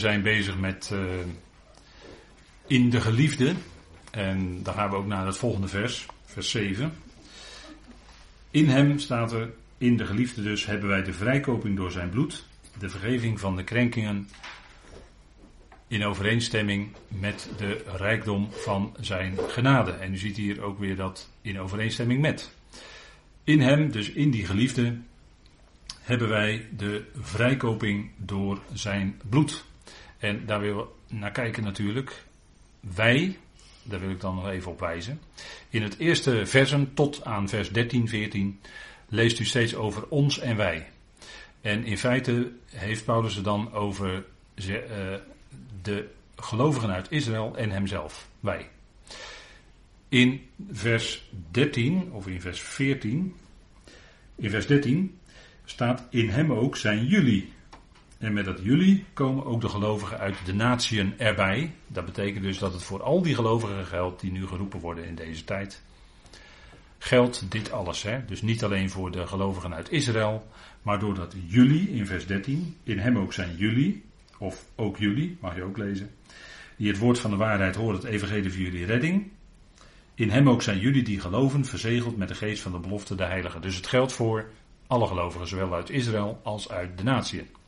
zijn bezig met uh, in de geliefde. En dan gaan we ook naar het volgende vers, vers 7. In hem staat er, in de geliefde dus, hebben wij de vrijkoping door zijn bloed, de vergeving van de krenkingen, in overeenstemming met de rijkdom van zijn genade. En u ziet hier ook weer dat in overeenstemming met. In hem, dus in die geliefde, hebben wij de vrijkoping door zijn bloed. En daar willen we naar kijken natuurlijk. Wij, daar wil ik dan nog even op wijzen. In het eerste versen tot aan vers 13, 14 leest u steeds over ons en wij. En in feite heeft Paulus het dan over uh, de gelovigen uit Israël en hemzelf, wij. In vers 13, of in vers 14, in vers 13 staat in hem ook zijn jullie. En met dat jullie komen ook de gelovigen uit de natieën erbij. Dat betekent dus dat het voor al die gelovigen geldt die nu geroepen worden in deze tijd. Geldt dit alles. Hè? Dus niet alleen voor de gelovigen uit Israël, maar doordat jullie in vers 13, in hem ook zijn jullie, of ook jullie, mag je ook lezen, die het woord van de waarheid horen, het evangelie voor jullie redding. In hem ook zijn jullie die geloven, verzegeld met de geest van de belofte de heilige. Dus het geldt voor alle gelovigen, zowel uit Israël als uit de natieën.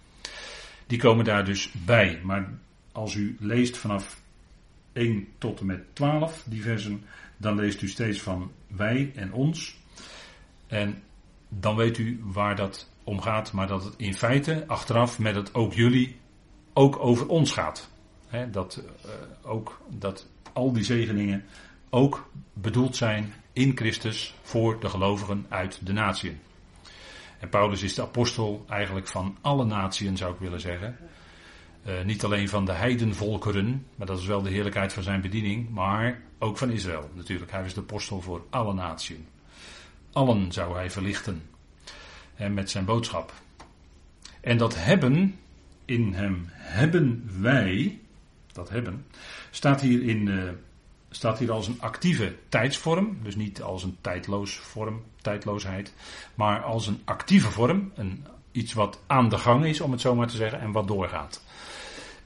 Die komen daar dus bij. Maar als u leest vanaf 1 tot en met 12, die versen, dan leest u steeds van wij en ons. En dan weet u waar dat om gaat, maar dat het in feite achteraf met het ook jullie ook over ons gaat. dat, uh, ook, dat al die zegeningen ook bedoeld zijn in Christus voor de gelovigen uit de natieën. En Paulus is de apostel eigenlijk van alle natieën, zou ik willen zeggen. Uh, niet alleen van de heidenvolkeren, maar dat is wel de heerlijkheid van zijn bediening, maar ook van Israël natuurlijk. Hij is de apostel voor alle natieën. Allen zou hij verlichten en met zijn boodschap. En dat hebben, in hem hebben wij, dat hebben, staat hier in uh, staat hier als een actieve tijdsvorm, dus niet als een tijdloos vorm, tijdloosheid, maar als een actieve vorm, een, iets wat aan de gang is, om het zo maar te zeggen, en wat doorgaat.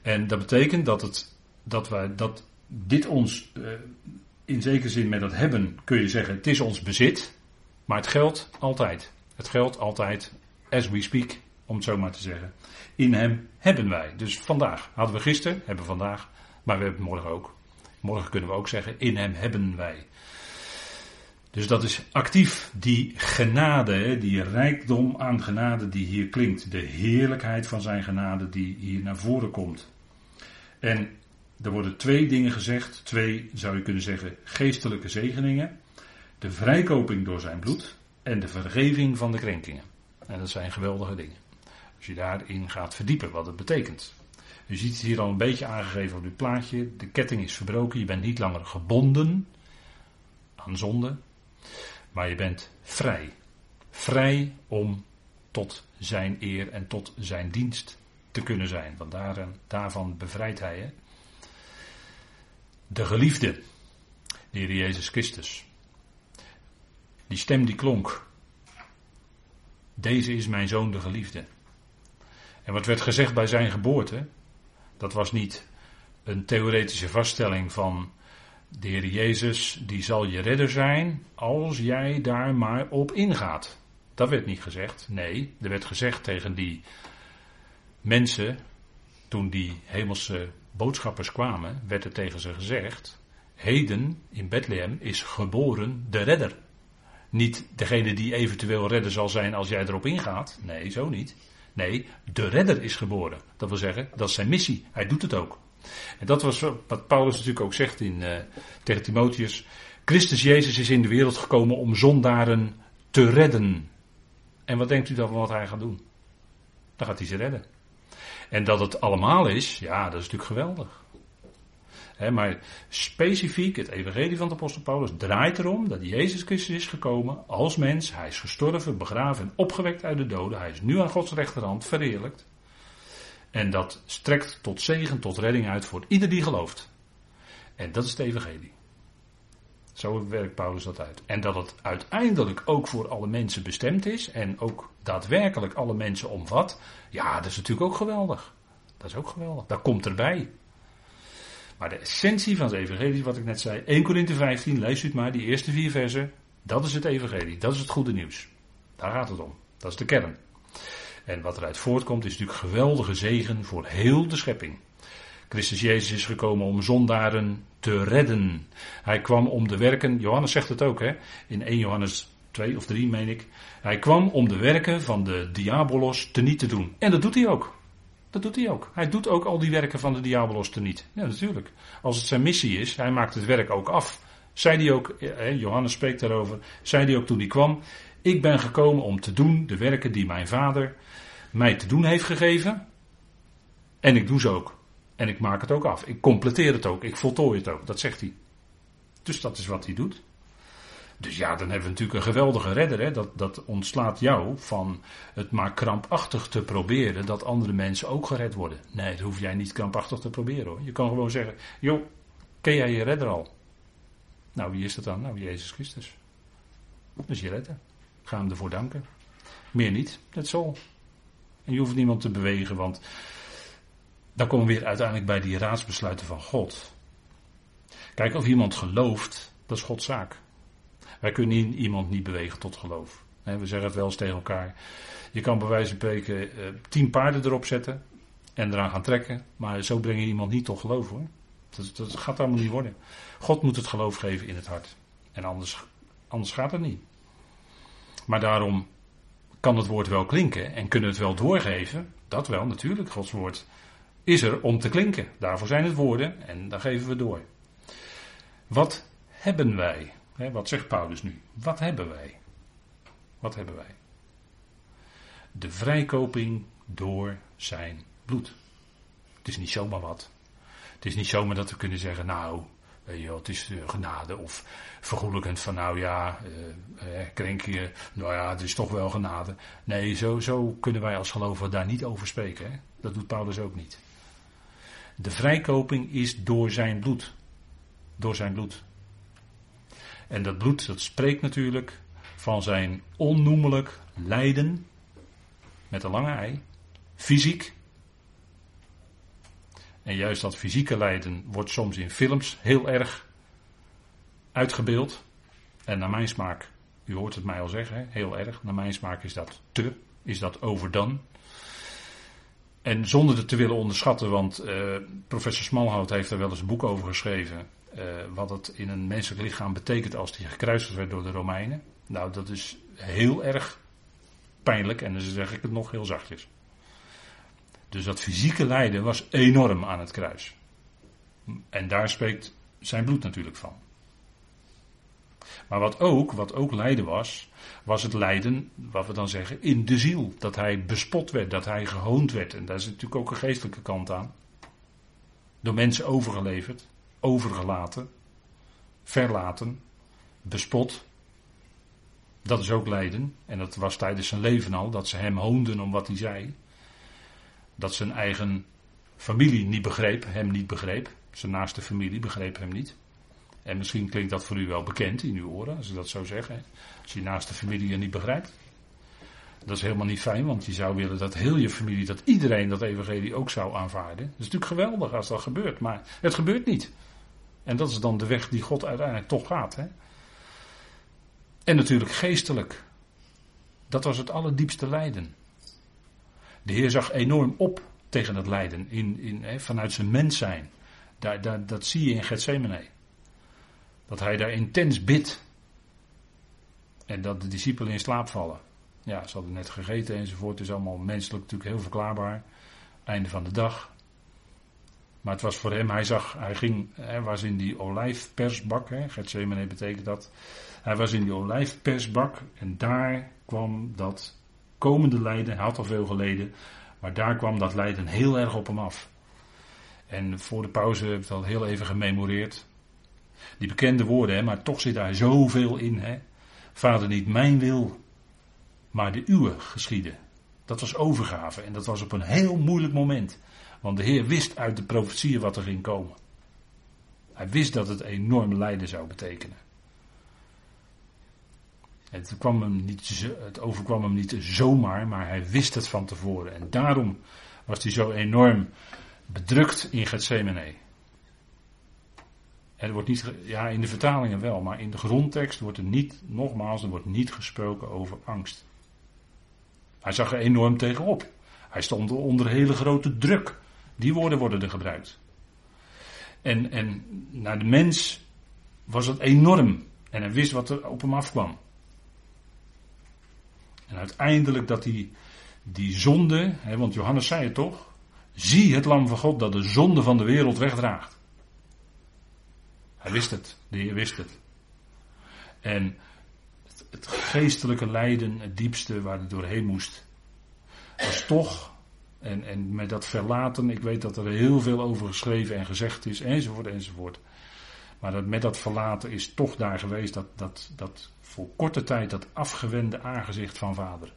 En dat betekent dat, het, dat, wij, dat dit ons, uh, in zekere zin met dat hebben, kun je zeggen, het is ons bezit, maar het geldt altijd. Het geldt altijd, as we speak, om het zo maar te zeggen. In hem hebben wij. Dus vandaag hadden we gisteren, hebben we vandaag, maar we hebben morgen ook. Morgen kunnen we ook zeggen, in hem hebben wij. Dus dat is actief die genade, die rijkdom aan genade die hier klinkt. De heerlijkheid van zijn genade die hier naar voren komt. En er worden twee dingen gezegd, twee zou je kunnen zeggen geestelijke zegeningen. De vrijkoping door zijn bloed en de vergeving van de krenkingen. En dat zijn geweldige dingen. Als je daarin gaat verdiepen wat het betekent. U ziet het hier al een beetje aangegeven op dit plaatje. De ketting is verbroken. Je bent niet langer gebonden aan zonde. Maar je bent vrij. Vrij om tot zijn eer en tot zijn dienst te kunnen zijn. Want daar, daarvan bevrijdt hij. Hè? De geliefde, de Heer Jezus Christus. Die stem die klonk. Deze is mijn zoon de geliefde. En wat werd gezegd bij zijn geboorte? Dat was niet een theoretische vaststelling van de Heer Jezus, die zal je redder zijn als jij daar maar op ingaat. Dat werd niet gezegd. Nee, er werd gezegd tegen die mensen, toen die hemelse boodschappers kwamen, werd er tegen ze gezegd: Heden in Bethlehem is geboren de redder. Niet degene die eventueel redder zal zijn als jij erop ingaat. Nee, zo niet. Nee, de redder is geboren. Dat wil zeggen, dat is zijn missie. Hij doet het ook. En dat was wat Paulus natuurlijk ook zegt in, uh, tegen Timotheus. Christus Jezus is in de wereld gekomen om zondaren te redden. En wat denkt u dan van wat hij gaat doen? Dan gaat hij ze redden. En dat het allemaal is, ja, dat is natuurlijk geweldig maar specifiek het evangelie van de apostel Paulus draait erom dat Jezus Christus is gekomen als mens. Hij is gestorven, begraven en opgewekt uit de doden. Hij is nu aan Gods rechterhand verheerlijkt. En dat strekt tot zegen, tot redding uit voor ieder die gelooft. En dat is het evangelie. Zo werkt Paulus dat uit. En dat het uiteindelijk ook voor alle mensen bestemd is en ook daadwerkelijk alle mensen omvat. Ja, dat is natuurlijk ook geweldig. Dat is ook geweldig. Dat komt erbij. Maar de essentie van het evangelie, wat ik net zei, 1 Korinthe 15, lees u het maar, die eerste vier versen, dat is het evangelie, dat is het goede nieuws. Daar gaat het om. Dat is de kern. En wat eruit voortkomt is natuurlijk geweldige zegen voor heel de schepping. Christus Jezus is gekomen om zondaren te redden. Hij kwam om de werken, Johannes zegt het ook hè, in 1 Johannes 2 of 3 meen ik. Hij kwam om de werken van de diabolos te niet te doen. En dat doet hij ook. Dat doet hij ook. Hij doet ook al die werken van de diabolos te niet. Ja, natuurlijk. Als het zijn missie is, hij maakt het werk ook af. Zei hij ook, Johannes spreekt daarover, zei hij ook toen hij kwam, ik ben gekomen om te doen de werken die mijn vader mij te doen heeft gegeven. En ik doe ze ook. En ik maak het ook af. Ik completeer het ook. Ik voltooi het ook. Dat zegt hij. Dus dat is wat hij doet. Dus ja, dan hebben we natuurlijk een geweldige redder. Hè? Dat, dat ontslaat jou van het maar krampachtig te proberen dat andere mensen ook gered worden. Nee, dat hoef jij niet krampachtig te proberen hoor. Je kan gewoon zeggen, joh, ken jij je redder al? Nou, wie is dat dan? Nou, Jezus Christus. Dus je redder. Ga hem ervoor danken. Meer niet, dat zo. En je hoeft niemand te bewegen, want dan komen we weer uiteindelijk bij die raadsbesluiten van God. Kijk, of iemand gelooft, dat is Gods zaak. Wij kunnen iemand niet bewegen tot geloof. We zeggen het wel eens tegen elkaar. Je kan bij wijze van spreken eh, tien paarden erop zetten en eraan gaan trekken. Maar zo breng je iemand niet tot geloof hoor. Dat, dat gaat allemaal niet worden. God moet het geloof geven in het hart. En anders, anders gaat het niet. Maar daarom kan het woord wel klinken en kunnen het wel doorgeven. Dat wel, natuurlijk. Gods woord is er om te klinken. Daarvoor zijn het woorden en daar geven we door. Wat hebben wij? Wat zegt Paulus nu? Wat hebben wij? Wat hebben wij? De vrijkoping door zijn bloed. Het is niet zomaar wat. Het is niet zomaar dat we kunnen zeggen, nou, je, het is eh, genade. Of vergoelijkend van, nou ja, eh, eh, krenk je, nou ja, het is toch wel genade. Nee, zo, zo kunnen wij als gelovigen daar niet over spreken. Dat doet Paulus ook niet. De vrijkoping is door zijn bloed. Door zijn bloed. En dat bloed, dat spreekt natuurlijk van zijn onnoemelijk lijden. Met een lange ei. Fysiek. En juist dat fysieke lijden wordt soms in films heel erg uitgebeeld. En naar mijn smaak, u hoort het mij al zeggen, heel erg. Naar mijn smaak is dat te, is dat overdone. En zonder het te willen onderschatten, want uh, professor Smalhout heeft er wel eens een boek over geschreven. Uh, wat het in een menselijk lichaam betekent als hij gekruisigd werd door de Romeinen. Nou, dat is heel erg pijnlijk en dan zeg ik het nog heel zachtjes. Dus dat fysieke lijden was enorm aan het kruis. En daar spreekt zijn bloed natuurlijk van. Maar wat ook, wat ook lijden was, was het lijden, wat we dan zeggen, in de ziel. Dat hij bespot werd, dat hij gehoond werd. En daar is natuurlijk ook een geestelijke kant aan. Door mensen overgeleverd, overgelaten, verlaten, bespot. Dat is ook lijden. En dat was tijdens zijn leven al, dat ze hem hoonden om wat hij zei. Dat zijn eigen familie niet begreep, hem niet begreep. Zijn naaste familie begreep hem niet. En misschien klinkt dat voor u wel bekend in uw oren, als ik dat zo zeg. Hè? Als je naaste familie je niet begrijpt. Dat is helemaal niet fijn, want je zou willen dat heel je familie, dat iedereen dat evangelie ook zou aanvaarden. Dat is natuurlijk geweldig als dat gebeurt, maar het gebeurt niet. En dat is dan de weg die God uiteindelijk toch gaat. Hè? En natuurlijk geestelijk. Dat was het allerdiepste lijden. De Heer zag enorm op tegen het lijden in, in, hè, vanuit zijn mens zijn. Daar, daar, dat zie je in Gethsemane. Dat hij daar intens bidt. En dat de discipelen in slaap vallen. Ja, ze hadden net gegeten enzovoort. Het is allemaal menselijk natuurlijk heel verklaarbaar. Einde van de dag. Maar het was voor hem, hij zag, hij ging, hij was in die olijfpersbak. Hè, Gethsemane betekent dat. Hij was in die olijfpersbak en daar kwam dat komende lijden. Hij had al veel geleden, maar daar kwam dat lijden heel erg op hem af. En voor de pauze heb ik al heel even gememoreerd. Die bekende woorden, hè, maar toch zit daar zoveel in. Hè. Vader, niet mijn wil, maar de uwe geschieden. Dat was overgave en dat was op een heel moeilijk moment. Want de Heer wist uit de profetieën wat er ging komen. Hij wist dat het enorm lijden zou betekenen. Het, kwam niet, het overkwam hem niet zomaar, maar hij wist het van tevoren. En daarom was hij zo enorm bedrukt in Gethsemane. Er wordt niet, ja, in de vertalingen wel, maar in de grondtekst wordt er niet, nogmaals, er wordt niet gesproken over angst. Hij zag er enorm tegenop. Hij stond onder hele grote druk. Die woorden worden er gebruikt. En, en naar de mens was het enorm. En hij wist wat er op hem afkwam. En uiteindelijk dat hij die zonde, hè, want Johannes zei het toch, zie het lam van God dat de zonde van de wereld wegdraagt. Hij wist het, de Heer wist het. En het, het geestelijke lijden, het diepste waar hij doorheen moest, was toch, en, en met dat verlaten, ik weet dat er heel veel over geschreven en gezegd is, enzovoort, enzovoort. Maar dat, met dat verlaten is toch daar geweest dat, dat, dat voor korte tijd dat afgewende aangezicht van vader.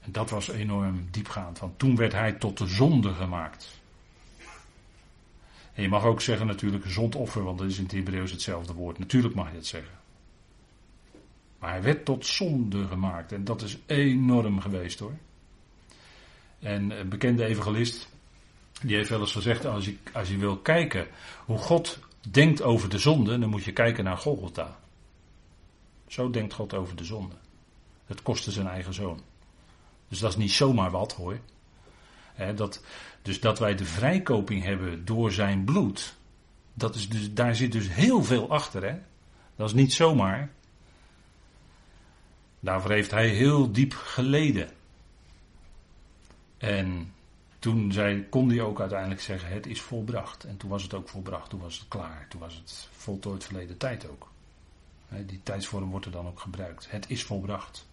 En dat was enorm diepgaand, want toen werd hij tot de zonde gemaakt. En je mag ook zeggen natuurlijk zondoffer, want dat is in het Hebreeuws hetzelfde woord. Natuurlijk mag je het zeggen. Maar hij werd tot zonde gemaakt en dat is enorm geweest hoor. En een bekende evangelist, die heeft wel eens gezegd, als je, als je wil kijken hoe God denkt over de zonde, dan moet je kijken naar Golgotha. Zo denkt God over de zonde. Het kostte zijn eigen zoon. Dus dat is niet zomaar wat hoor. dat, dus dat wij de vrijkoping hebben door zijn bloed. Dat is dus, daar zit dus heel veel achter. Hè? Dat is niet zomaar. Daarvoor heeft hij heel diep geleden. En toen zei, kon hij ook uiteindelijk zeggen: Het is volbracht. En toen was het ook volbracht, toen was het klaar. Toen was het voltooid verleden tijd ook. Die tijdsvorm wordt er dan ook gebruikt. Het is volbracht.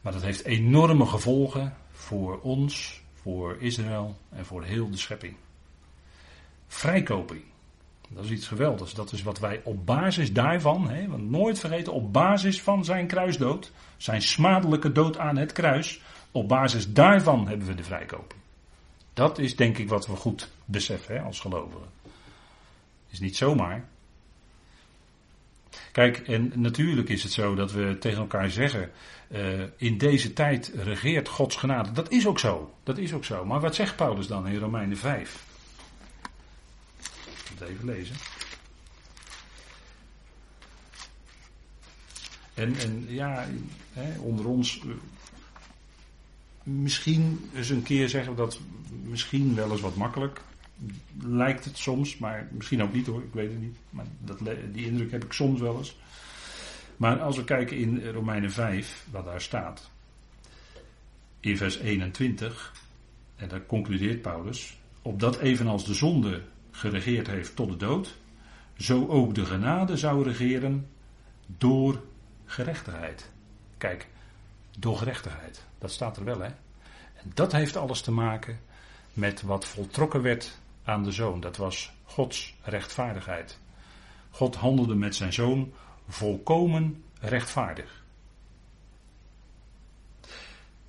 Maar dat heeft enorme gevolgen voor ons, voor Israël en voor heel de schepping. Vrijkoping. Dat is iets geweldigs. Dat is wat wij op basis daarvan, hè, want nooit vergeten, op basis van zijn kruisdood, zijn smadelijke dood aan het kruis, op basis daarvan hebben we de vrijkoping. Dat is denk ik wat we goed beseffen hè, als gelovigen. Is niet zomaar. Kijk, en natuurlijk is het zo dat we tegen elkaar zeggen, uh, in deze tijd regeert Gods genade. Dat is ook zo, dat is ook zo. Maar wat zegt Paulus dan in Romeinen 5? Even lezen. En, en ja, hè, onder ons, uh, misschien eens een keer zeggen dat misschien wel eens wat makkelijk lijkt het soms, maar misschien ook niet hoor, ik weet het niet. Maar dat, die indruk heb ik soms wel eens. Maar als we kijken in Romeinen 5, wat daar staat, in vers 21, en daar concludeert Paulus, opdat evenals de zonde geregeerd heeft tot de dood, zo ook de genade zou regeren door gerechtigheid. Kijk, door gerechtigheid, dat staat er wel hè. En dat heeft alles te maken met wat voltrokken werd aan de zoon. Dat was Gods rechtvaardigheid. God handelde met zijn zoon volkomen rechtvaardig.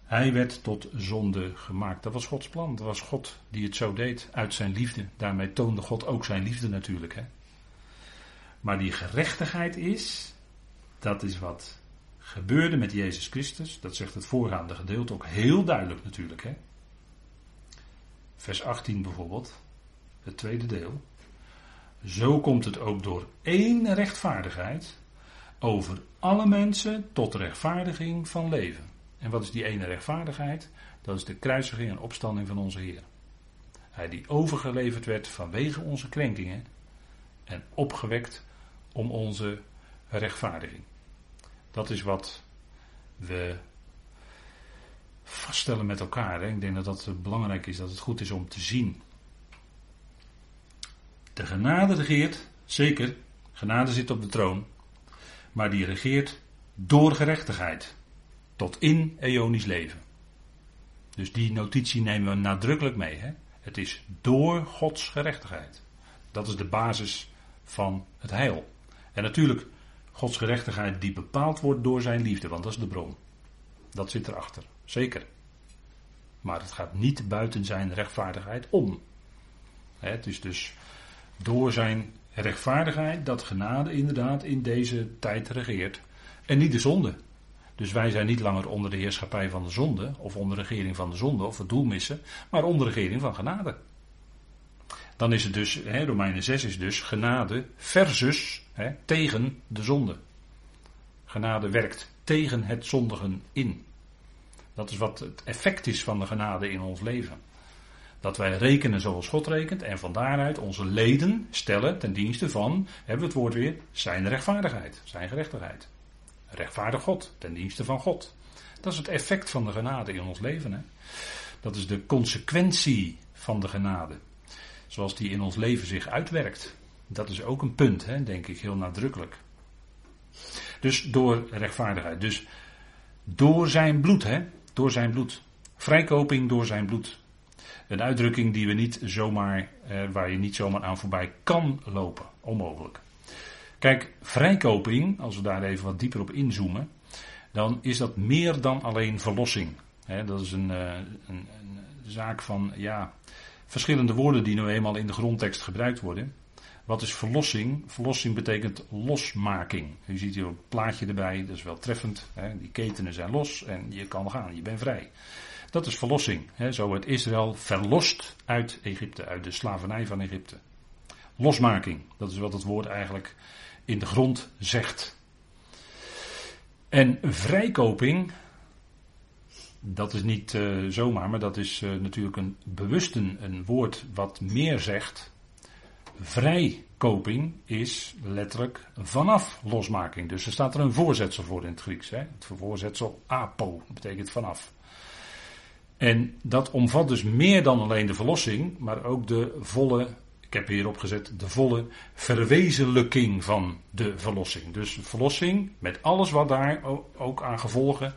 Hij werd tot zonde gemaakt. Dat was Gods plan. Dat was God die het zo deed uit zijn liefde. Daarmee toonde God ook zijn liefde natuurlijk. Hè? Maar die gerechtigheid is, dat is wat gebeurde met Jezus Christus. Dat zegt het voorgaande gedeelte ook heel duidelijk natuurlijk. Hè? Vers 18 bijvoorbeeld het tweede deel. Zo komt het ook door één rechtvaardigheid over alle mensen tot rechtvaardiging van leven. En wat is die ene rechtvaardigheid? Dat is de kruisiging en opstanding van onze Heer. Hij die overgeleverd werd vanwege onze krenkingen en opgewekt om onze rechtvaardiging. Dat is wat we vaststellen met elkaar. Hè. Ik denk dat dat belangrijk is, dat het goed is om te zien. De genade regeert, zeker, genade zit op de troon, maar die regeert door gerechtigheid, tot in eonisch leven. Dus die notitie nemen we nadrukkelijk mee. Hè? Het is door Gods gerechtigheid. Dat is de basis van het heil. En natuurlijk, Gods gerechtigheid die bepaald wordt door zijn liefde, want dat is de bron. Dat zit erachter, zeker. Maar het gaat niet buiten zijn rechtvaardigheid om. Het is dus door zijn rechtvaardigheid dat genade inderdaad in deze tijd regeert. En niet de zonde. Dus wij zijn niet langer onder de heerschappij van de zonde, of onder de regering van de zonde, of het doel missen, maar onder de regering van genade. Dan is het dus, hè, Romeinen 6 is dus genade versus tegen de zonde. Genade werkt tegen het zondigen in. Dat is wat het effect is van de genade in ons leven. Dat wij rekenen zoals God rekent en van daaruit onze leden stellen ten dienste van, hebben we het woord weer, zijn rechtvaardigheid, zijn gerechtigheid. Rechtvaardig God, ten dienste van God. Dat is het effect van de genade in ons leven. Hè? Dat is de consequentie van de genade. Zoals die in ons leven zich uitwerkt. Dat is ook een punt, hè, denk ik, heel nadrukkelijk. Dus door rechtvaardigheid. Dus door zijn bloed, hè? Door zijn bloed. Vrijkoping door zijn bloed. Een uitdrukking die we niet zomaar, eh, waar je niet zomaar aan voorbij kan lopen. Onmogelijk. Kijk, vrijkoping, als we daar even wat dieper op inzoomen, dan is dat meer dan alleen verlossing. dat is een, eh, een, een, zaak van, ja, verschillende woorden die nu eenmaal in de grondtekst gebruikt worden. Wat is verlossing? Verlossing betekent losmaking. U ziet hier een plaatje erbij, dat is wel treffend. Die ketenen zijn los en je kan gaan, je bent vrij. Dat is verlossing. Zo werd Israël verlost uit Egypte, uit de slavernij van Egypte. Losmaking, dat is wat het woord eigenlijk in de grond zegt. En vrijkoping, dat is niet uh, zomaar, maar dat is uh, natuurlijk een bewusten een woord wat meer zegt. Vrijkoping is letterlijk vanaf losmaking. Dus er staat er een voorzetsel voor in het Grieks. Hè? Het voorzetsel apo, betekent vanaf. En dat omvat dus meer dan alleen de verlossing, maar ook de volle ik heb hier opgezet de volle verwezenlijking van de verlossing. Dus verlossing met alles wat daar ook aan gevolgen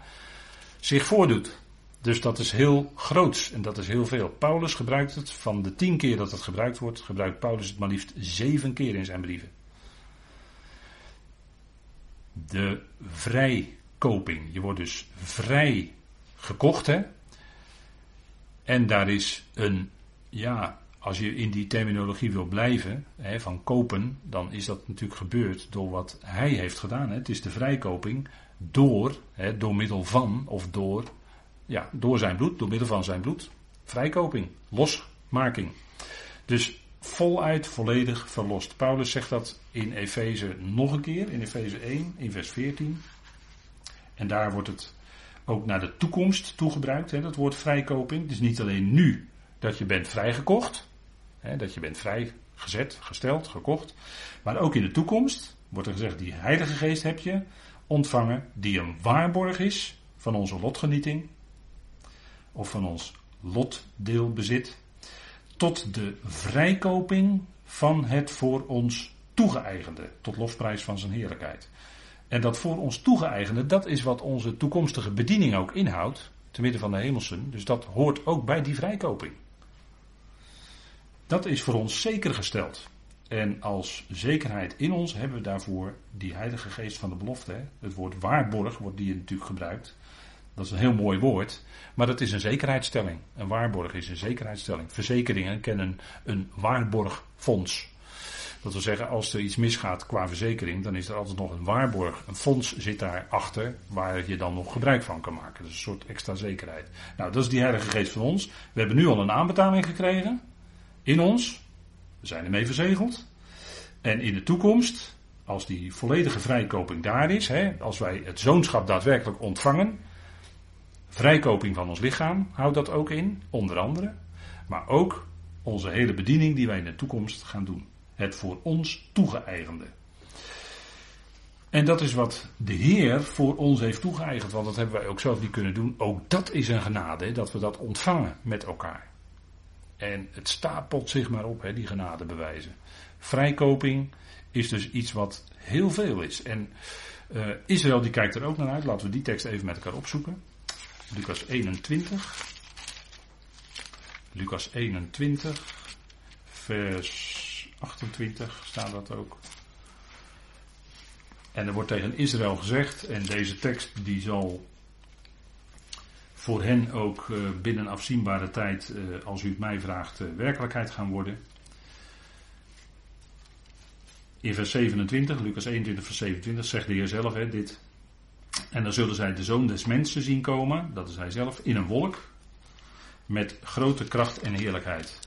zich voordoet. Dus dat is heel groots en dat is heel veel. Paulus gebruikt het van de tien keer dat het gebruikt wordt, gebruikt Paulus het maar liefst zeven keer in zijn brieven. De vrijkoping. Je wordt dus vrij gekocht, hè? En daar is een, ja, als je in die terminologie wil blijven, hè, van kopen, dan is dat natuurlijk gebeurd door wat hij heeft gedaan. Hè. Het is de vrijkoping door, hè, door middel van, of door, ja, door zijn bloed, door middel van zijn bloed. Vrijkoping, losmaking. Dus voluit, volledig verlost. Paulus zegt dat in Efeze nog een keer, in Efeze 1, in vers 14. En daar wordt het ook naar de toekomst toegebruikt, hè, dat woord vrijkoping. Het is niet alleen nu dat je bent vrijgekocht, dat je bent vrijgezet, gesteld, gekocht. Maar ook in de toekomst wordt er gezegd, die Heilige Geest heb je ontvangen, die een waarborg is van onze lotgenieting. Of van ons lotdeelbezit. Tot de vrijkoping van het voor ons toegeëigende. Tot lofprijs van zijn heerlijkheid. En dat voor ons toegeëigende, dat is wat onze toekomstige bediening ook inhoudt. Te midden van de hemelsen. Dus dat hoort ook bij die vrijkoping. Dat is voor ons zeker gesteld. En als zekerheid in ons hebben we daarvoor die Heilige Geest van de belofte. Het woord waarborg wordt die natuurlijk gebruikt. Dat is een heel mooi woord. Maar dat is een zekerheidsstelling. Een waarborg is een zekerheidsstelling. Verzekeringen kennen een waarborgfonds. Dat wil zeggen, als er iets misgaat qua verzekering, dan is er altijd nog een waarborg. Een fonds zit daarachter waar je dan nog gebruik van kan maken. Dus een soort extra zekerheid. Nou, dat is die Heilige Geest van ons. We hebben nu al een aanbetaling gekregen in ons. We zijn ermee verzegeld. En in de toekomst, als die volledige vrijkoping daar is, hè, als wij het zoonschap daadwerkelijk ontvangen, vrijkoping van ons lichaam houdt dat ook in, onder andere. Maar ook onze hele bediening die wij in de toekomst gaan doen. Het voor ons toegeëigende. En dat is wat de Heer voor ons heeft toegeëigend, want dat hebben wij ook zelf niet kunnen doen. Ook dat is een genade, dat we dat ontvangen met elkaar. En het stapelt zich maar op, hè, die genadebewijzen. Vrijkoping is dus iets wat heel veel is. En uh, Israël die kijkt er ook naar uit. Laten we die tekst even met elkaar opzoeken. Lucas 21. Lucas 21, vers 28 staat dat ook. En er wordt tegen Israël gezegd, en deze tekst die zal voor hen ook uh, binnen afzienbare tijd, uh, als u het mij vraagt, uh, werkelijkheid gaan worden. In vers 27, Lucas 21, vers 27, zegt de Heer zelf hè, dit. En dan zullen zij de zoon des mensen zien komen, dat is hij zelf, in een wolk. Met grote kracht en heerlijkheid.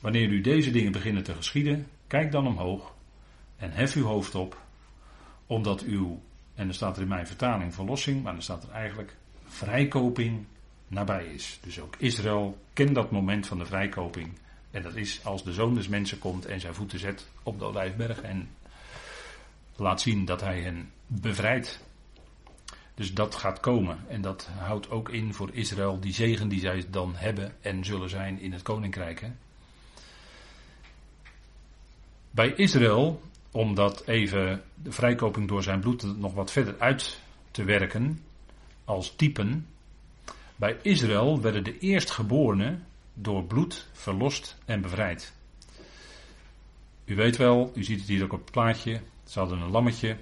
Wanneer u deze dingen beginnen te geschieden, kijk dan omhoog en hef uw hoofd op, omdat uw, en er staat er in mijn vertaling verlossing, maar er staat er eigenlijk vrijkoping nabij is. Dus ook Israël kent dat moment van de vrijkoping. En dat is als de zoon des mensen komt en zijn voeten zet op de Olijfberg en laat zien dat hij hen bevrijdt. Dus dat gaat komen. En dat houdt ook in voor Israël die zegen die zij dan hebben en zullen zijn in het koninkrijk. Hè? Bij Israël, om dat even de vrijkoping door zijn bloed nog wat verder uit te werken, als typen. Bij Israël werden de eerstgeborenen door bloed verlost en bevrijd. U weet wel, u ziet het hier ook op het plaatje. Ze hadden een lammetje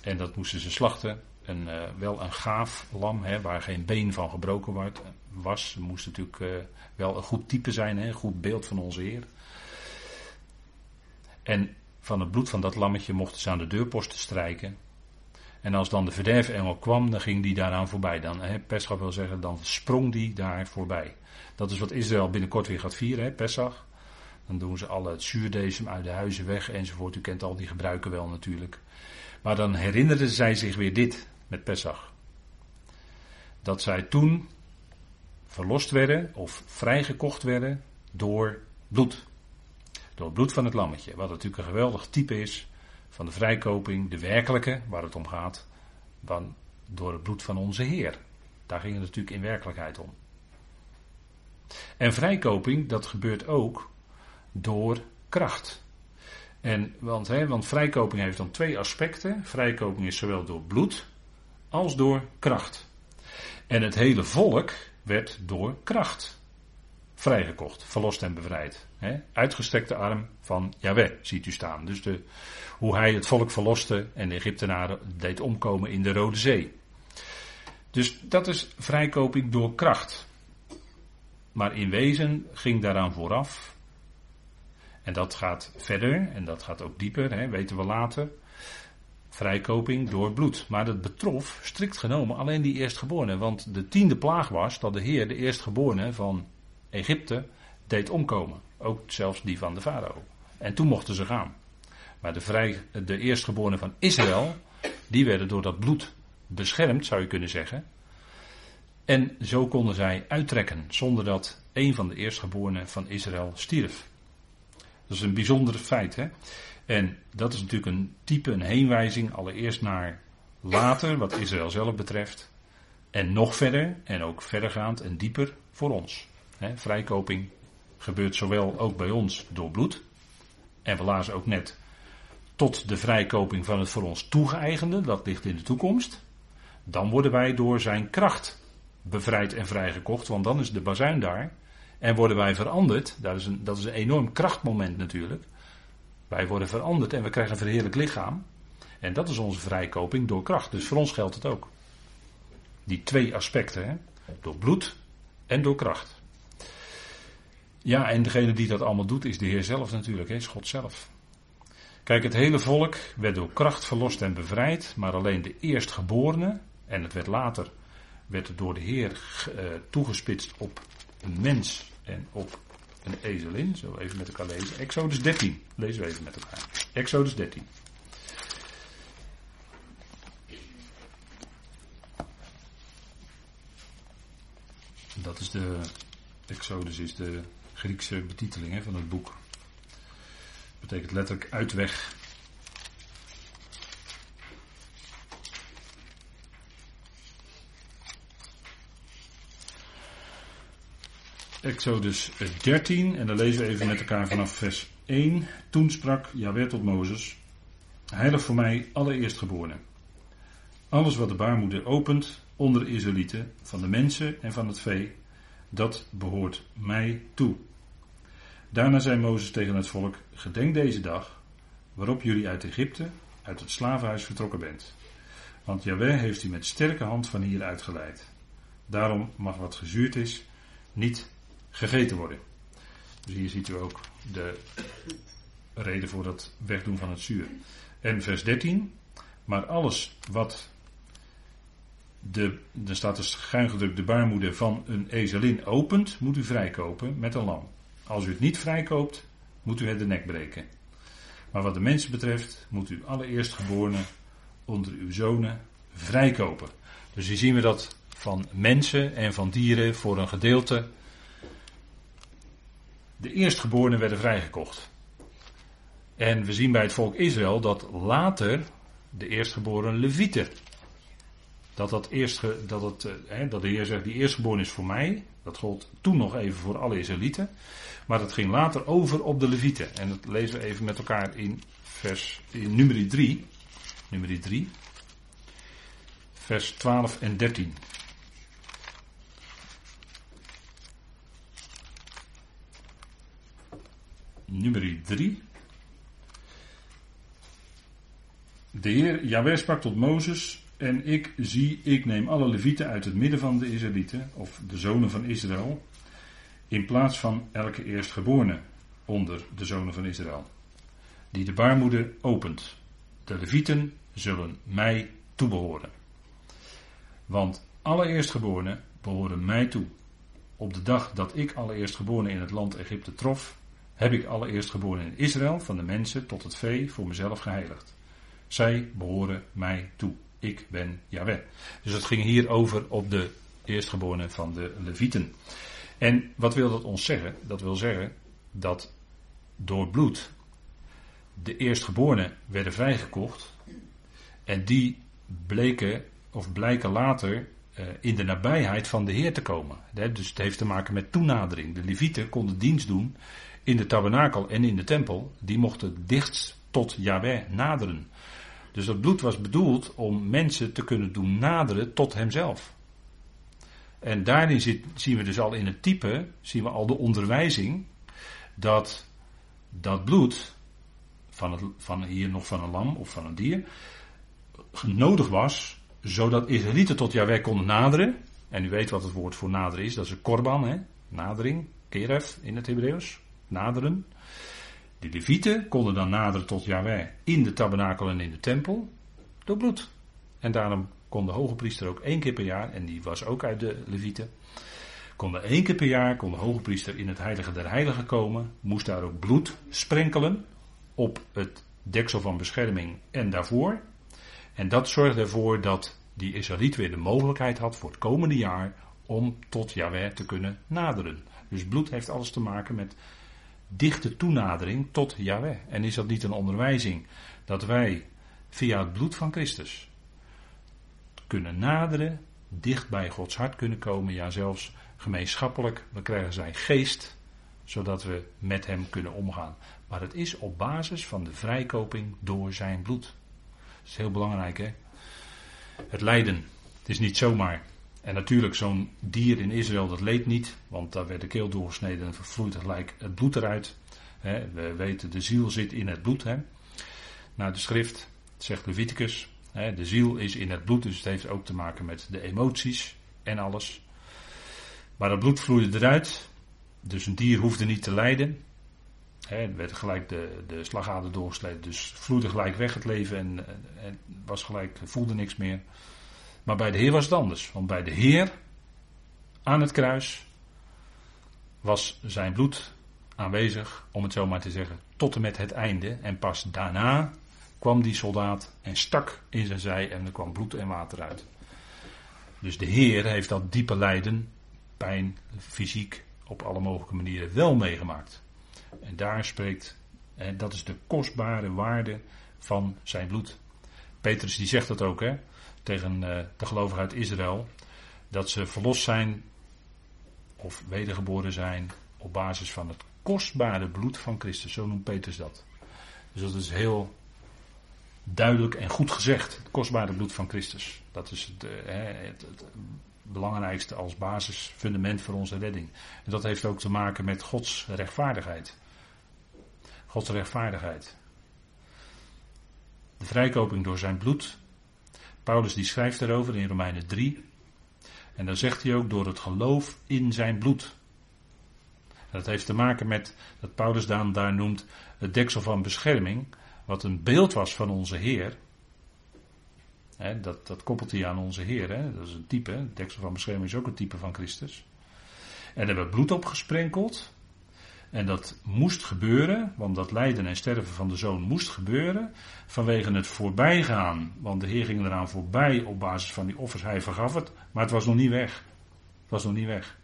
en dat moesten ze slachten. Een, uh, wel een gaaf lam, hè, waar geen been van gebroken was. Het moest natuurlijk uh, wel een goed type zijn, hè, een goed beeld van onze Heer. En van het bloed van dat lammetje mochten ze aan de deurposten strijken. En als dan de verderfengel kwam, dan ging die daaraan voorbij. Dan, hè, Pesach wil zeggen, dan sprong die daar voorbij. Dat is wat Israël binnenkort weer gaat vieren, Pesach. Dan doen ze alle het zuurdesem uit de huizen weg enzovoort. U kent al die gebruiken wel natuurlijk. Maar dan herinnerden zij zich weer dit met Pesach. Dat zij toen verlost werden of vrijgekocht werden door bloed. Door het bloed van het lammetje. Wat natuurlijk een geweldig type is van de vrijkoping, de werkelijke, waar het om gaat, dan door het bloed van onze Heer. Daar ging het natuurlijk in werkelijkheid om. En vrijkoping, dat gebeurt ook door kracht. En, want, hè, want vrijkoping heeft dan twee aspecten. Vrijkoping is zowel door bloed als door kracht. En het hele volk werd door kracht vrijgekocht, verlost en bevrijd. Uitgestrekte arm van Yahweh ziet u staan. Dus de, hoe hij het volk verloste en de Egyptenaren deed omkomen in de Rode Zee. Dus dat is vrijkoping door kracht. Maar in wezen ging daaraan vooraf. En dat gaat verder en dat gaat ook dieper, weten we later. Vrijkoping door bloed. Maar dat betrof strikt genomen alleen die eerstgeborenen. Want de tiende plaag was dat de Heer de eerstgeborene van Egypte deed omkomen. Ook zelfs die van de farao. En toen mochten ze gaan. Maar de, vrij, de eerstgeborenen van Israël, die werden door dat bloed beschermd, zou je kunnen zeggen. En zo konden zij uittrekken zonder dat een van de eerstgeborenen van Israël stierf. Dat is een bijzonder feit. Hè? En dat is natuurlijk een type, een heenwijzing, allereerst naar later, wat Israël zelf betreft. En nog verder, en ook verdergaand en dieper voor ons. Hè, vrijkoping gebeurt zowel ook bij ons door bloed. En we lazen ook net tot de vrijkoping van het voor ons toegeëigende, dat ligt in de toekomst. Dan worden wij door zijn kracht bevrijd en vrijgekocht, want dan is de bazuin daar. En worden wij veranderd, dat is een, dat is een enorm krachtmoment natuurlijk. Wij worden veranderd en we krijgen een verheerlijk lichaam. En dat is onze vrijkoping door kracht. Dus voor ons geldt het ook. Die twee aspecten, hè? door bloed en door kracht. Ja, en degene die dat allemaal doet is de Heer zelf natuurlijk, hè, is God zelf. Kijk, het hele volk werd door kracht verlost en bevrijd, maar alleen de eerstgeborene, en het werd later, werd door de Heer uh, toegespitst op een mens en op een ezelin. Zo even met elkaar lezen. Exodus 13. Lezen we even met elkaar. Exodus 13. Dat is de. Exodus is de Griekse betiteling hè, van het boek. Betekent letterlijk uitweg. Exodus 13, en dan lezen we even met elkaar vanaf vers 1. Toen sprak Jaweh tot Mozes: Heilig voor mij allereerst geboren. Alles wat de baarmoeder opent onder de Israëlieten, van de mensen en van het vee, dat behoort mij toe. Daarna zei Mozes tegen het volk: Gedenk deze dag waarop jullie uit Egypte, uit het slavenhuis vertrokken bent. Want Jahweh heeft u met sterke hand van hier uitgeleid. Daarom mag wat gezuurd is niet gegeten worden. Dus hier ziet u ook de reden voor het wegdoen van het zuur. En vers 13. Maar alles wat de, er staat de baarmoeder van een ezelin opent, moet u vrijkopen met een lam. Als u het niet vrijkoopt, moet u het de nek breken. Maar wat de mensen betreft, moet u alle eerstgeborene onder uw zonen vrijkopen. Dus hier zien we dat van mensen en van dieren voor een gedeelte. De eerstgeborenen werden vrijgekocht. En we zien bij het volk Israël dat later de eerstgeboren Levieten. Dat, dat, eerst, dat, het, eh, dat de Heer zegt, die eerstgeboren is voor mij. Dat gold toen nog even voor alle Israëlieten. Maar dat ging later over op de Levieten. En dat lezen we even met elkaar in, vers, in nummer 3. Nummer 3. Vers 12 en 13. Nummer 3. De Heer Jaweh sprak tot Mozes. En ik zie, ik neem alle levieten uit het midden van de Israëlieten, of de zonen van Israël, in plaats van elke eerstgeborene onder de zonen van Israël, die de baarmoeder opent. De levieten zullen mij toebehoren. Want alle eerstgeborenen behoren mij toe. Op de dag dat ik alle eerstgeborenen in het land Egypte trof, heb ik alle eerstgeborenen in Israël, van de mensen tot het vee, voor mezelf geheiligd. Zij behoren mij toe. Ik ben Yahweh. Dus het ging hier over op de eerstgeborenen van de Levieten. En wat wil dat ons zeggen? Dat wil zeggen dat door bloed de eerstgeborenen werden vrijgekocht. En die bleken of blijken later uh, in de nabijheid van de Heer te komen. Dus het heeft te maken met toenadering. De Levieten konden dienst doen in de tabernakel en in de tempel. Die mochten dichtst tot Yahweh naderen. Dus dat bloed was bedoeld om mensen te kunnen doen naderen tot hemzelf. En daarin zien we dus al in het type, zien we al de onderwijzing, dat dat bloed, van, het, van hier nog van een lam of van een dier, nodig was, zodat Israëlieten tot Jahweh konden naderen. En u weet wat het woord voor naderen is, dat is een korban, hè? nadering, keref in het Hebreeuws, naderen. De levieten konden dan naderen tot Yahweh in de tabernakel en in de tempel door bloed. En daarom kon de hoge priester ook één keer per jaar, en die was ook uit de levieten, kon één keer per jaar kon de hoge priester in het heilige der heiligen komen, moest daar ook bloed sprenkelen op het deksel van bescherming en daarvoor. En dat zorgde ervoor dat die Israëliet weer de mogelijkheid had voor het komende jaar om tot Yahweh te kunnen naderen. Dus bloed heeft alles te maken met dichte toenadering tot Yahweh. En is dat niet een onderwijzing dat wij via het bloed van Christus kunnen naderen, dicht bij Gods hart kunnen komen, ja zelfs gemeenschappelijk. We krijgen zijn geest, zodat we met hem kunnen omgaan. Maar het is op basis van de vrijkoping door zijn bloed. Dat is heel belangrijk hè. Het lijden. Het is niet zomaar. En natuurlijk, zo'n dier in Israël, dat leed niet, want daar werd de keel doorgesneden en vervloeit gelijk het bloed eruit. we weten, de ziel zit in het bloed. Naar de schrift zegt Leviticus, de ziel is in het bloed, dus het heeft ook te maken met de emoties en alles. Maar het bloed vloeide eruit, dus een dier hoefde niet te lijden. er werd gelijk de, de slagader doorgesleten, dus vloeide gelijk weg het leven en, en was gelijk, voelde niks meer. Maar bij de Heer was het anders. Want bij de Heer aan het kruis was zijn bloed aanwezig, om het zo maar te zeggen, tot en met het einde. En pas daarna kwam die soldaat en stak in zijn zij en er kwam bloed en water uit. Dus de Heer heeft dat diepe lijden, pijn, fysiek, op alle mogelijke manieren wel meegemaakt. En daar spreekt, en dat is de kostbare waarde van zijn bloed. Petrus die zegt dat ook, hè tegen eh, de gelovigen uit Israël. Dat ze verlost zijn of wedergeboren zijn op basis van het kostbare bloed van Christus. Zo noemt Petrus dat. Dus dat is heel duidelijk en goed gezegd. Het kostbare bloed van Christus. Dat is het, eh, het, het belangrijkste als basisfundament voor onze redding. En dat heeft ook te maken met Gods rechtvaardigheid. Gods rechtvaardigheid. De vrijkoping door zijn bloed Paulus die schrijft daarover in Romeinen 3. En dan zegt hij ook door het geloof in zijn bloed. dat heeft te maken met dat Paulus dan daar noemt het deksel van bescherming, wat een beeld was van onze Heer. Dat, dat koppelt hij aan onze Heer. Dat is een type. De deksel van bescherming is ook een type van Christus. En hebben bloed op gesprenkeld. En dat moest gebeuren, want dat lijden en sterven van de zoon moest gebeuren. Vanwege het voorbijgaan. Want de Heer ging eraan voorbij op basis van die offers. Hij vergaf het, maar het was nog niet weg. Het was nog niet weg.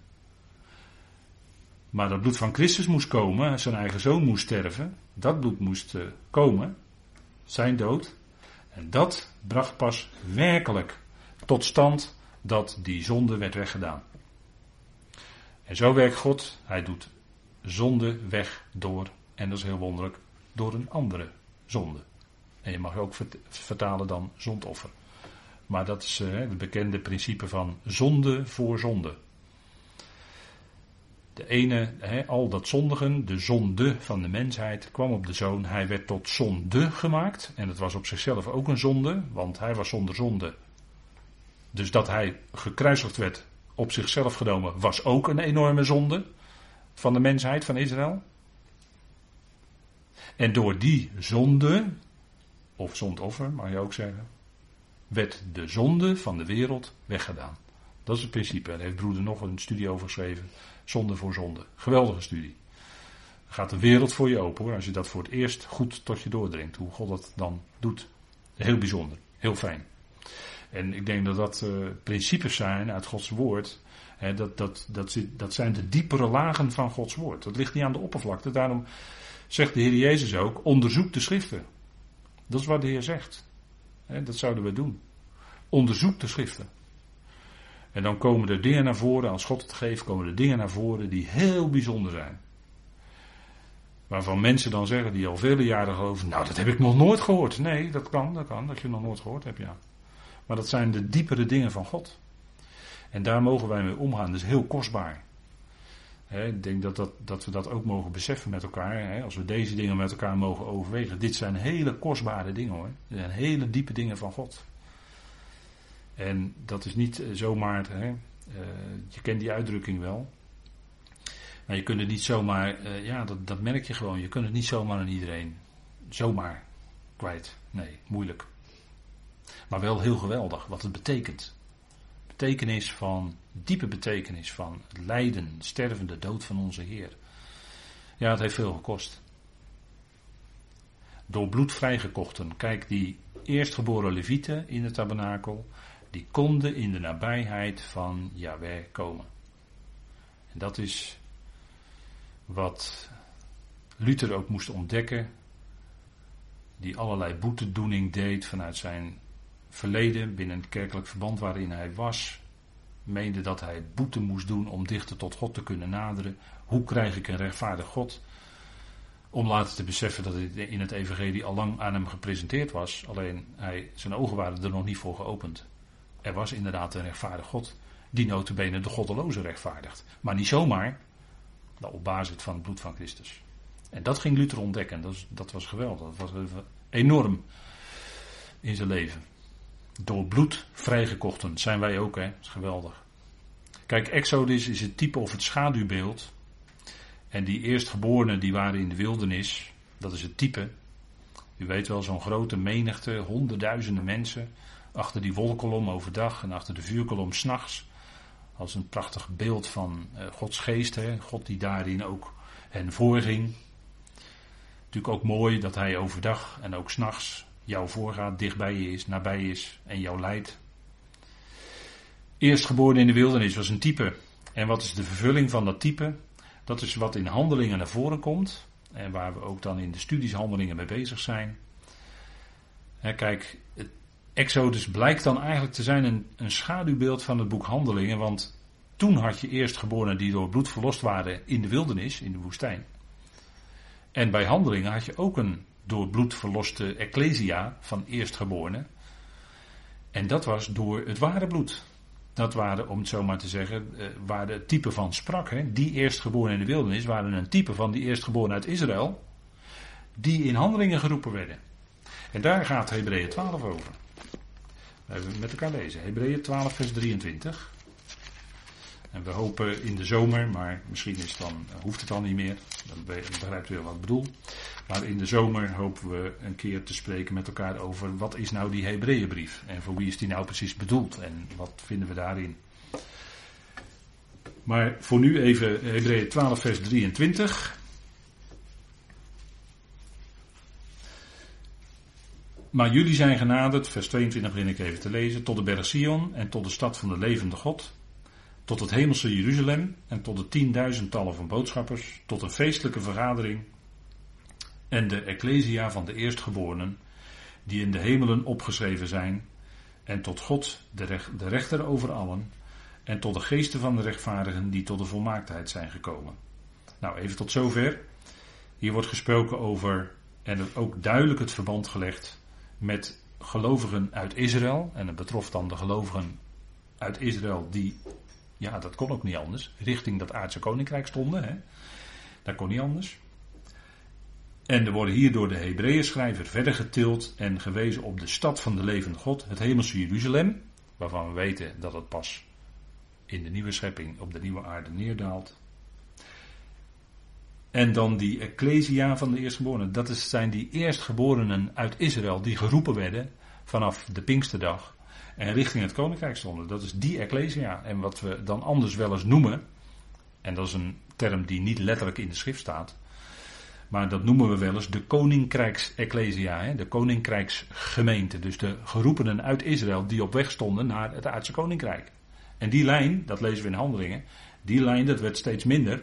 Maar dat bloed van Christus moest komen, zijn eigen zoon moest sterven. Dat bloed moest uh, komen, zijn dood. En dat bracht pas werkelijk tot stand dat die zonde werd weggedaan. En zo werkt God. Hij doet zonde weg door, en dat is heel wonderlijk, door een andere zonde. En je mag ook vertalen dan zondoffer. Maar dat is uh, het bekende principe van zonde voor zonde. De ene, al dat zondigen, de zonde van de mensheid, kwam op de zoon. Hij werd tot zonde gemaakt. En het was op zichzelf ook een zonde, want hij was zonder zonde. Dus dat hij gekruisigd werd, op zichzelf genomen, was ook een enorme zonde van de mensheid van Israël. En door die zonde, of zondoffer mag je ook zeggen, werd de zonde van de wereld weggedaan. Dat is het principe. Daar heeft broeder nog een studie over geschreven. Zonde voor zonde. Geweldige studie. gaat de wereld voor je open hoor. Als je dat voor het eerst goed tot je doordringt. Hoe God dat dan doet. Heel bijzonder. Heel fijn. En ik denk dat dat uh, principes zijn uit Gods woord. Dat, dat, dat, dat zijn de diepere lagen van Gods woord. Dat ligt niet aan de oppervlakte. Daarom zegt de Heer Jezus ook: onderzoek de schriften. Dat is wat de Heer zegt. dat zouden we doen. Onderzoek de schriften. En dan komen er dingen naar voren, als God het geeft, komen er dingen naar voren die heel bijzonder zijn. Waarvan mensen dan zeggen, die al vele jaren geloven, nou dat heb ik nog nooit gehoord. Nee, dat kan, dat kan, dat je nog nooit gehoord hebt, ja. Maar dat zijn de diepere dingen van God. En daar mogen wij mee omgaan, dat is heel kostbaar. ik denk dat, dat, dat we dat ook mogen beseffen met elkaar. als we deze dingen met elkaar mogen overwegen. Dit zijn hele kostbare dingen hoor. Dit zijn hele diepe dingen van God. En dat is niet eh, zomaar, uh, je kent die uitdrukking wel. Maar je kunt het niet zomaar, uh, ja, dat, dat merk je gewoon. Je kunt het niet zomaar aan iedereen zomaar kwijt. Nee, moeilijk. Maar wel heel geweldig wat het betekent. Betekenis van, diepe betekenis van het lijden, sterven, de dood van onze Heer. Ja, het heeft veel gekost. Door bloed vrijgekochten. Kijk, die eerstgeboren levieten in het tabernakel die konden in de nabijheid van Yahweh komen. En dat is wat Luther ook moest ontdekken, die allerlei boetedoening deed vanuit zijn verleden binnen het kerkelijk verband waarin hij was, meende dat hij boete moest doen om dichter tot God te kunnen naderen. Hoe krijg ik een rechtvaardig God? Om later te beseffen dat het in het evangelie al lang aan hem gepresenteerd was, alleen hij, zijn ogen waren er nog niet voor geopend. Er was inderdaad een rechtvaardig God. Die notabene de goddeloze rechtvaardigt. Maar niet zomaar. Nou, op basis van het bloed van Christus. En dat ging Luther ontdekken. Dat was, dat was geweldig. Dat was enorm in zijn leven. Door bloed vrijgekochten zijn wij ook, hè. Dat is geweldig. Kijk, Exodus is het type of het schaduwbeeld. En die eerstgeborenen die waren in de wildernis. Dat is het type. U weet wel, zo'n grote menigte, honderdduizenden mensen achter die wolkolom overdag en achter de vuurkolom s'nachts. Als een prachtig beeld van uh, Gods geest, hè? God die daarin ook hen voorging. Natuurlijk ook mooi dat hij overdag en ook s'nachts jou voorgaat, dichtbij je is, nabij is en jou leidt. Eerstgeboren in de wildernis was een type. En wat is de vervulling van dat type? Dat is wat in handelingen naar voren komt. En waar we ook dan in de studies handelingen mee bezig zijn. kijk, Exodus blijkt dan eigenlijk te zijn een, een schaduwbeeld van het boek Handelingen, want toen had je eerstgeborenen die door bloed verlost waren in de wildernis, in de woestijn. En bij Handelingen had je ook een door bloed verloste ecclesia van eerstgeborenen. En dat was door het ware bloed. Dat waren, om het zo maar te zeggen, eh, waar de type van sprak. Hè. Die eerstgeborenen in de wildernis waren een type van die eerstgeborenen uit Israël. Die in handelingen geroepen werden. En daar gaat Hebreeën 12 over. We met elkaar lezen. Hebreeën 12, vers 23. En we hopen in de zomer, maar misschien is dan, hoeft het dan niet meer. dan begrijpt u wel wat ik bedoel. Maar in de zomer hopen we een keer te spreken met elkaar over wat is nou die Hebreeënbrief en voor wie is die nou precies bedoeld en wat vinden we daarin. Maar voor nu even Hebreeën 12 vers 23. Maar jullie zijn genaderd, vers 22 begin ik even te lezen, tot de berg Sion en tot de stad van de levende God, tot het hemelse Jeruzalem en tot de tienduizendtallen van boodschappers, tot een feestelijke vergadering en de ecclesia van de eerstgeborenen, die in de hemelen opgeschreven zijn, en tot God, de, de rechter over allen, en tot de geesten van de rechtvaardigen die tot de volmaaktheid zijn gekomen. Nou, even tot zover. Hier wordt gesproken over, en ook duidelijk het verband gelegd met gelovigen uit Israël. En het betrof dan de gelovigen uit Israël die, ja, dat kon ook niet anders, richting dat aardse koninkrijk stonden. Hè. Dat kon niet anders. En er worden hier door de Hebreeën schrijver verder getild en gewezen op de stad van de levende God, het hemelse Jeruzalem, waarvan we weten dat het pas in de nieuwe schepping op de nieuwe aarde neerdaalt. En dan die Ecclesia van de eerstgeborenen. Dat zijn die eerstgeborenen uit Israël die geroepen werden vanaf de Pinksterdag. En richting het koninkrijk stonden. Dat is die Ecclesia. En wat we dan anders wel eens noemen. En dat is een term die niet letterlijk in de schrift staat. Maar dat noemen we wel eens de koninkrijks-ecclesia, de koninkrijksgemeente. Dus de geroepenen uit Israël die op weg stonden naar het aardse koninkrijk. En die lijn, dat lezen we in handelingen, die lijn dat werd steeds minder.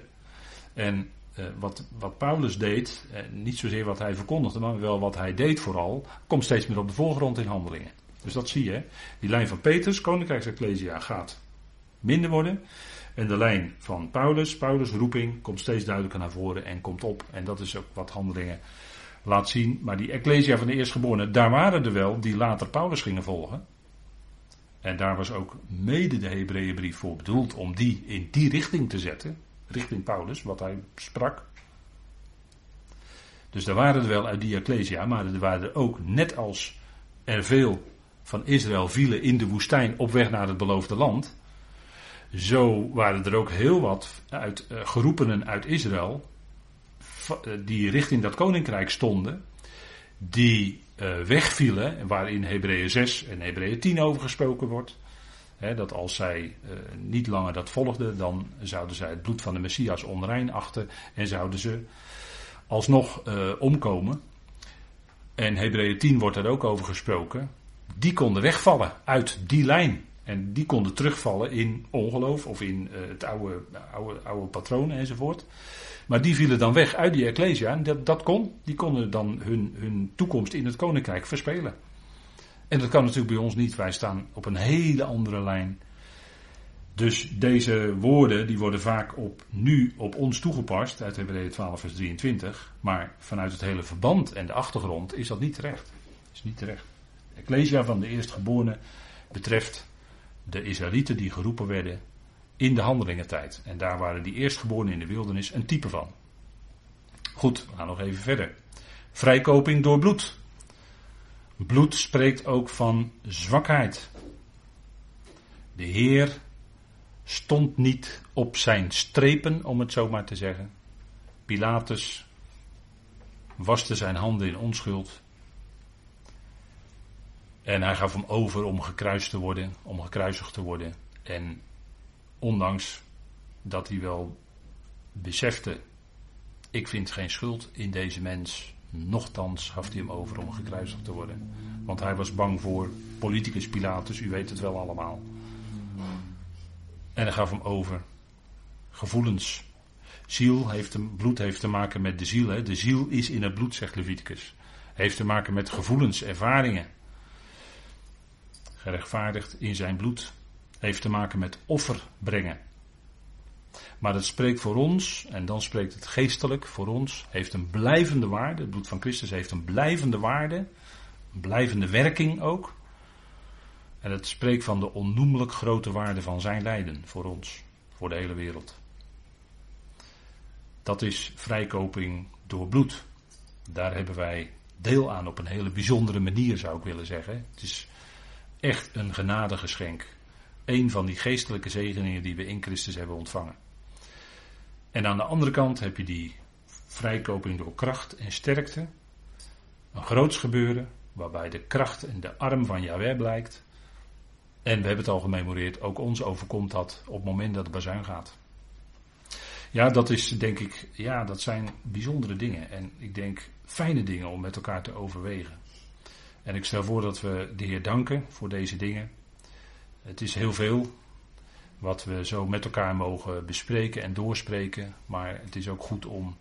En uh, wat, wat Paulus deed, uh, niet zozeer wat hij verkondigde, maar wel wat hij deed vooral, komt steeds meer op de voorgrond in handelingen. Dus dat zie je. Die lijn van Petrus, Koninkrijksecclesia, gaat minder worden. En de lijn van Paulus, Paulus' roeping, komt steeds duidelijker naar voren en komt op. En dat is ook wat handelingen laat zien. Maar die Ecclesia van de eerstgeborenen, daar waren er wel die later Paulus gingen volgen. En daar was ook mede de Hebreeënbrief voor bedoeld om die in die richting te zetten. Richting Paulus, wat hij sprak. Dus er waren er wel uit die Ecclesia, maar er waren er ook, net als er veel van Israël vielen in de woestijn op weg naar het beloofde land. Zo waren er ook heel wat uit, uh, geroepenen uit Israël, eh, die richting dat koninkrijk stonden, die uh, wegvielen, waarin Hebreeën 6 en Hebreeën 10 over gesproken wordt. Dat als zij niet langer dat volgden, dan zouden zij het bloed van de Messias onrein achten en zouden ze alsnog omkomen. En Hebreeën 10 wordt er ook over gesproken. Die konden wegvallen uit die lijn. En die konden terugvallen in ongeloof of in het oude, oude, oude patronen enzovoort. Maar die vielen dan weg uit die Ecclesia. En dat, dat kon. Die konden dan hun, hun toekomst in het koninkrijk verspelen. En dat kan natuurlijk bij ons niet. Wij staan op een hele andere lijn. Dus deze woorden die worden vaak op, nu op ons toegepast uit Hebreeën 12 vers 23. Maar vanuit het hele verband en de achtergrond is dat niet terecht. Is niet terecht. Ecclesia van de eerstgeborene betreft de Israëlieten die geroepen werden in de handelingentijd. En daar waren die eerstgeborenen in de wildernis een type van. Goed, we gaan nog even verder. Vrijkoping door bloed. Bloed spreekt ook van zwakheid. De Heer stond niet op zijn strepen, om het zo maar te zeggen. Pilatus waste zijn handen in onschuld. En hij gaf hem over om gekruist te worden, om gekruisigd te worden. En Ondanks dat hij wel besefte, ik vind geen schuld in deze mens. Nochtans gaf hij hem over om gekruisigd te worden. Want hij was bang voor politicus Pilatus, u weet het wel allemaal. En hij gaf hem over. Gevoelens. Ziel heeft een, bloed heeft te maken met de ziel. Hè. De ziel is in het bloed, zegt Leviticus. Heeft te maken met gevoelens, ervaringen. Gerechtvaardigd in zijn bloed heeft te maken met offer brengen. Maar het spreekt voor ons, en dan spreekt het geestelijk voor ons, heeft een blijvende waarde. Het bloed van Christus heeft een blijvende waarde, een blijvende werking ook. En het spreekt van de onnoemelijk grote waarde van zijn lijden voor ons, voor de hele wereld. Dat is vrijkoping door bloed. Daar hebben wij deel aan op een hele bijzondere manier, zou ik willen zeggen. Het is echt een genadegeschenk een van die geestelijke zegeningen die we in Christus hebben ontvangen. En aan de andere kant heb je die vrijkoping door kracht en sterkte. Een groots gebeuren waarbij de kracht en de arm van Yahweh blijkt. En we hebben het al gememoreerd, ook ons overkomt dat op het moment dat de bazuin gaat. Ja, dat is denk ik, ja, dat zijn bijzondere dingen. En ik denk fijne dingen om met elkaar te overwegen. En ik stel voor dat we de Heer danken voor deze dingen. Het is heel veel wat we zo met elkaar mogen bespreken en doorspreken. Maar het is ook goed om.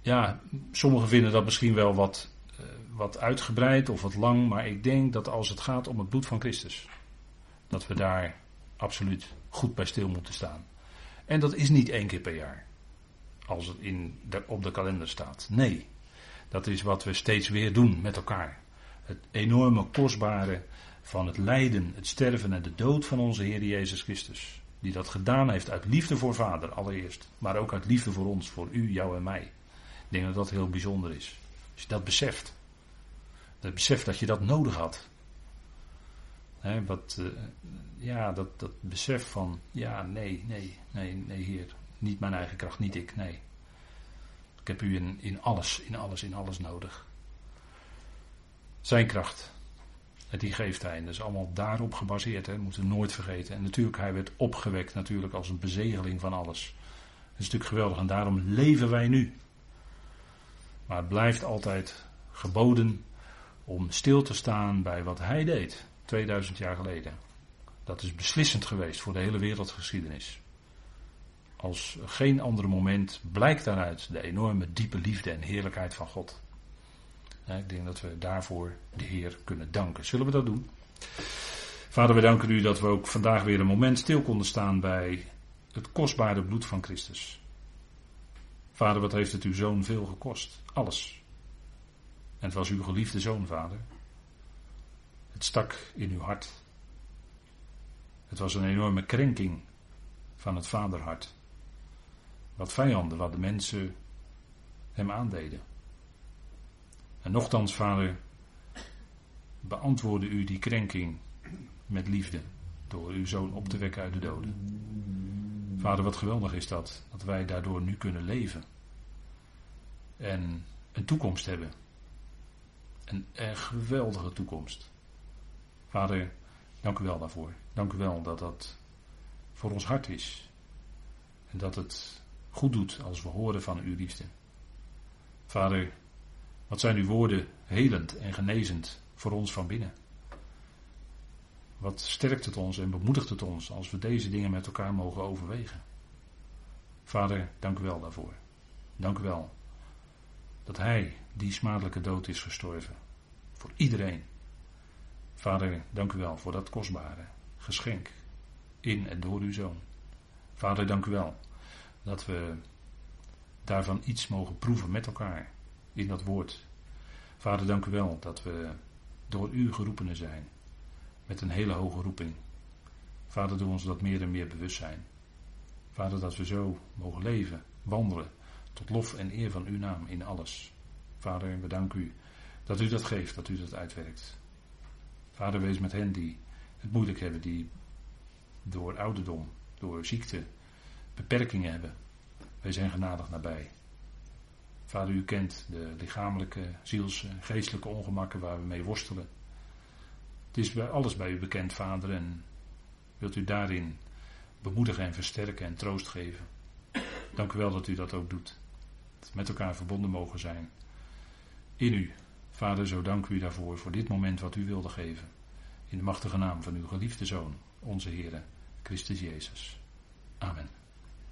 Ja, sommigen vinden dat misschien wel wat, uh, wat uitgebreid of wat lang. Maar ik denk dat als het gaat om het bloed van Christus. Dat we daar absoluut goed bij stil moeten staan. En dat is niet één keer per jaar. Als het in op de kalender staat. Nee. Dat is wat we steeds weer doen met elkaar. Het enorme kostbare van het lijden, het sterven en de dood van onze Heer Jezus Christus. Die dat gedaan heeft uit liefde voor Vader allereerst. Maar ook uit liefde voor ons, voor u, jou en mij. Ik denk dat dat heel bijzonder is. Als je dat beseft. Dat beseft dat je dat nodig had. Wat, uh, ja, dat, dat besef van, ja, nee, nee, nee, nee, Heer. Niet mijn eigen kracht, niet ik, nee. Ik heb u in, in alles, in alles, in alles nodig. Zijn kracht. En die geeft hij. En dat is allemaal daarop gebaseerd. Hè. Moeten we nooit vergeten. En natuurlijk, hij werd opgewekt natuurlijk als een bezegeling van alles. Dat is natuurlijk geweldig. En daarom leven wij nu. Maar het blijft altijd geboden om stil te staan bij wat hij deed. 2000 jaar geleden. Dat is beslissend geweest voor de hele wereldgeschiedenis. Als geen ander moment blijkt daaruit de enorme diepe liefde en heerlijkheid van God. Ik denk dat we daarvoor de Heer kunnen danken. Zullen we dat doen? Vader, we danken u dat we ook vandaag weer een moment stil konden staan bij het kostbare bloed van Christus. Vader, wat heeft het uw zoon veel gekost? Alles. En het was uw geliefde zoon, vader. Het stak in uw hart. Het was een enorme krenking van het vaderhart. Wat vijanden, wat de mensen hem aandeden. En nochtans, vader, beantwoordde u die krenking met liefde door uw zoon op te wekken uit de doden. Vader, wat geweldig is dat, dat wij daardoor nu kunnen leven. En een toekomst hebben. Een, een geweldige toekomst. Vader, dank u wel daarvoor. Dank u wel dat dat voor ons hart is. En dat het goed doet als we horen van uw liefde. Vader, wat zijn uw woorden helend en genezend voor ons van binnen? Wat sterkt het ons en bemoedigt het ons als we deze dingen met elkaar mogen overwegen? Vader, dank u wel daarvoor. Dank u wel dat Hij die smadelijke dood is gestorven. Voor iedereen. Vader, dank u wel voor dat kostbare geschenk in en door uw zoon. Vader, dank u wel dat we daarvan iets mogen proeven met elkaar in dat woord. Vader, dank u wel dat we door u geroepenen zijn. Met een hele hoge roeping. Vader, doe ons dat meer en meer bewust zijn. Vader, dat we zo mogen leven, wandelen, tot lof en eer van uw naam in alles. Vader, we danken u dat u dat geeft, dat u dat uitwerkt. Vader, wees met hen die het moeilijk hebben, die door ouderdom, door ziekte, beperkingen hebben. Wij zijn genadig nabij. Vader, u kent de lichamelijke, ziels, geestelijke ongemakken waar we mee worstelen. Het is bij alles bij u bekend, Vader, en wilt u daarin bemoedigen en versterken en troost geven. Dank u wel dat u dat ook doet. Dat met elkaar verbonden mogen zijn. In u. Vader, zo dank u daarvoor, voor dit moment wat u wilde geven. In de machtige naam van uw geliefde Zoon, onze Heer, Christus Jezus. Amen.